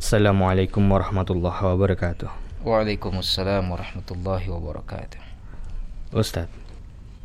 Assalamualaikum warahmatullahi wabarakatuh. Waalaikumsalam warahmatullahi wabarakatuh. Ustadz,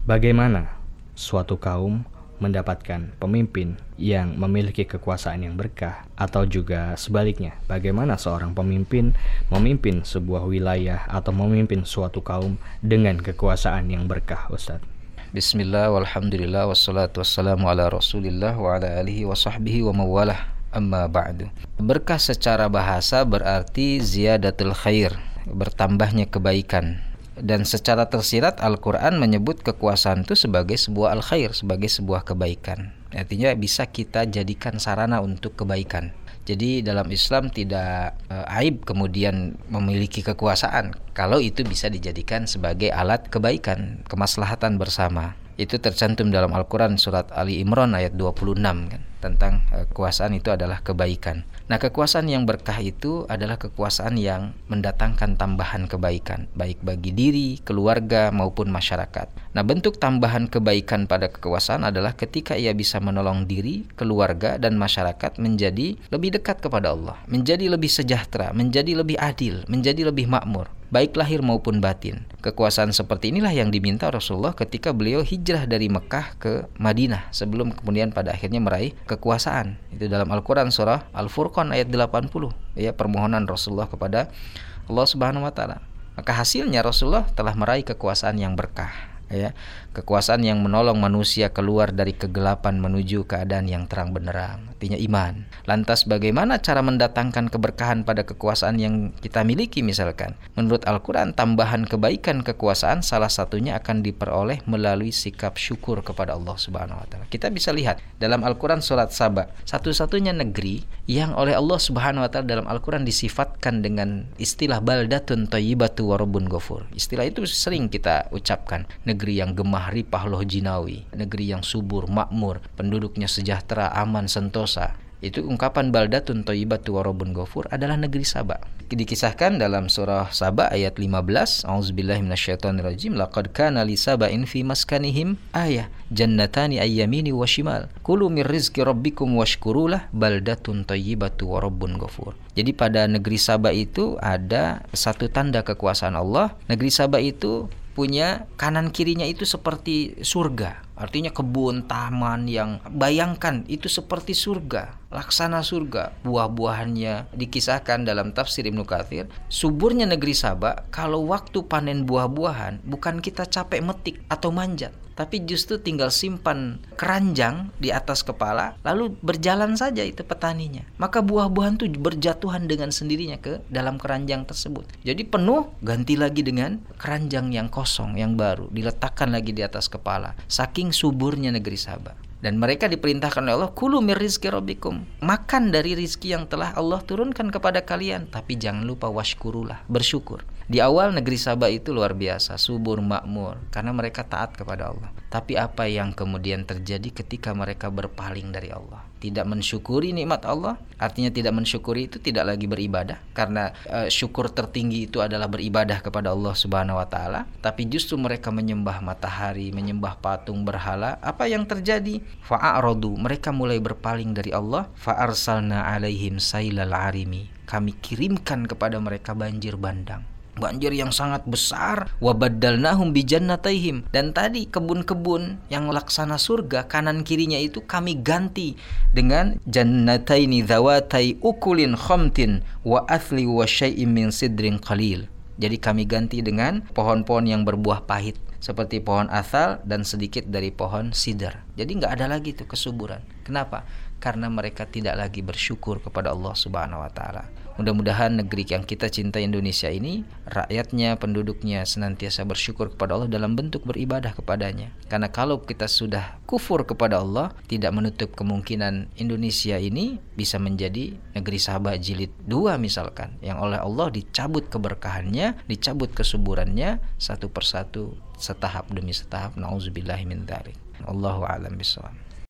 bagaimana suatu kaum mendapatkan pemimpin yang memiliki kekuasaan yang berkah atau juga sebaliknya bagaimana seorang pemimpin memimpin sebuah wilayah atau memimpin suatu kaum dengan kekuasaan yang berkah Ustadz Bismillah walhamdulillah wassalatu wassalamu ala rasulillah wa ala alihi wa sahbihi wa mawalah amma ba'du Berkah secara bahasa berarti ziyadatul khair bertambahnya kebaikan dan secara tersirat Al-Quran menyebut kekuasaan itu sebagai sebuah al-khair, sebagai sebuah kebaikan. Artinya bisa kita jadikan sarana untuk kebaikan. Jadi dalam Islam tidak e, aib kemudian memiliki kekuasaan kalau itu bisa dijadikan sebagai alat kebaikan, kemaslahatan bersama. Itu tercantum dalam Al-Quran surat Ali Imran ayat 26 kan tentang e, kekuasaan itu adalah kebaikan. Nah, kekuasaan yang berkah itu adalah kekuasaan yang mendatangkan tambahan kebaikan, baik bagi diri, keluarga, maupun masyarakat. Nah, bentuk tambahan kebaikan pada kekuasaan adalah ketika ia bisa menolong diri, keluarga, dan masyarakat menjadi lebih dekat kepada Allah, menjadi lebih sejahtera, menjadi lebih adil, menjadi lebih makmur baik lahir maupun batin. Kekuasaan seperti inilah yang diminta Rasulullah ketika beliau hijrah dari Mekah ke Madinah sebelum kemudian pada akhirnya meraih kekuasaan. Itu dalam Al-Qur'an surah Al-Furqan ayat 80 ya permohonan Rasulullah kepada Allah Subhanahu wa taala. Maka hasilnya Rasulullah telah meraih kekuasaan yang berkah ya. Kekuasaan yang menolong manusia keluar dari kegelapan menuju keadaan yang terang benderang. Artinya iman. Lantas bagaimana cara mendatangkan keberkahan pada kekuasaan yang kita miliki misalkan? Menurut Al-Qur'an tambahan kebaikan kekuasaan salah satunya akan diperoleh melalui sikap syukur kepada Allah Subhanahu wa taala. Kita bisa lihat dalam Al-Qur'an surat Saba satu-satunya negeri yang oleh Allah Subhanahu wa taala dalam Al-Qur'an disifatkan dengan istilah baldatun thayyibatu wa rabbun ghafur. Istilah itu sering kita ucapkan. Negeri yang gemah ripah loh jinawi, negeri yang subur, makmur, penduduknya sejahtera, aman, sentosa. Itu ungkapan baldatun thayyibatu warabun ghafur adalah negeri Saba. Dikisahkan dalam surah Saba ayat 15, Auzubillahi minasyaitonirrajim, laqad kana li saba'in fi maskanihim ayah jannatani ayyamini wa shimal. Kulu mir rizqi rabbikum washkurulah baldatun thayyibatu warabun ghafur. Jadi pada negeri Saba itu ada satu tanda kekuasaan Allah. Negeri Saba itu punya kanan kirinya itu seperti surga. Artinya kebun, taman yang bayangkan itu seperti surga, laksana surga. Buah-buahannya dikisahkan dalam tafsir Ibnu Katsir, suburnya negeri Sabah kalau waktu panen buah-buahan bukan kita capek metik atau manjat, tapi justru tinggal simpan keranjang di atas kepala lalu berjalan saja itu petaninya. Maka buah-buahan itu berjatuhan dengan sendirinya ke dalam keranjang tersebut. Jadi penuh ganti lagi dengan keranjang yang kosong yang baru diletakkan lagi di atas kepala saking suburnya negeri Sabah dan mereka diperintahkan oleh Allah kulu mir rizki rabbikum makan dari rizki yang telah Allah turunkan kepada kalian tapi jangan lupa washkurulah bersyukur di awal negeri Sabah itu luar biasa, subur makmur karena mereka taat kepada Allah. Tapi apa yang kemudian terjadi ketika mereka berpaling dari Allah? Tidak mensyukuri nikmat Allah, artinya tidak mensyukuri itu tidak lagi beribadah karena e, syukur tertinggi itu adalah beribadah kepada Allah Subhanahu wa taala, tapi justru mereka menyembah matahari, menyembah patung berhala. Apa yang terjadi? Fa'arodu, mereka mulai berpaling dari Allah, fa'arsalna alaihim sailal arimi. Kami kirimkan kepada mereka banjir bandang. Banjir yang sangat besar. Wabaddalnahum bijannataihim. Dan tadi kebun-kebun yang laksana surga kanan kirinya itu kami ganti dengan jannataini zawatai ukulin khamtin wa athli wa syai'in min sidrin qalil. Jadi kami ganti dengan pohon-pohon yang berbuah pahit seperti pohon asal dan sedikit dari pohon sidar. Jadi nggak ada lagi tuh kesuburan. Kenapa? Karena mereka tidak lagi bersyukur kepada Allah Subhanahu wa taala. Mudah-mudahan negeri yang kita cinta Indonesia ini rakyatnya, penduduknya senantiasa bersyukur kepada Allah dalam bentuk beribadah kepadanya. Karena kalau kita sudah kufur kepada Allah, tidak menutup kemungkinan Indonesia ini bisa menjadi negeri sahabat jilid dua misalkan yang oleh Allah dicabut keberkahannya, dicabut kesuburannya satu persatu setahap demi setahap. Nauzubillahi min dzalik. Allahu.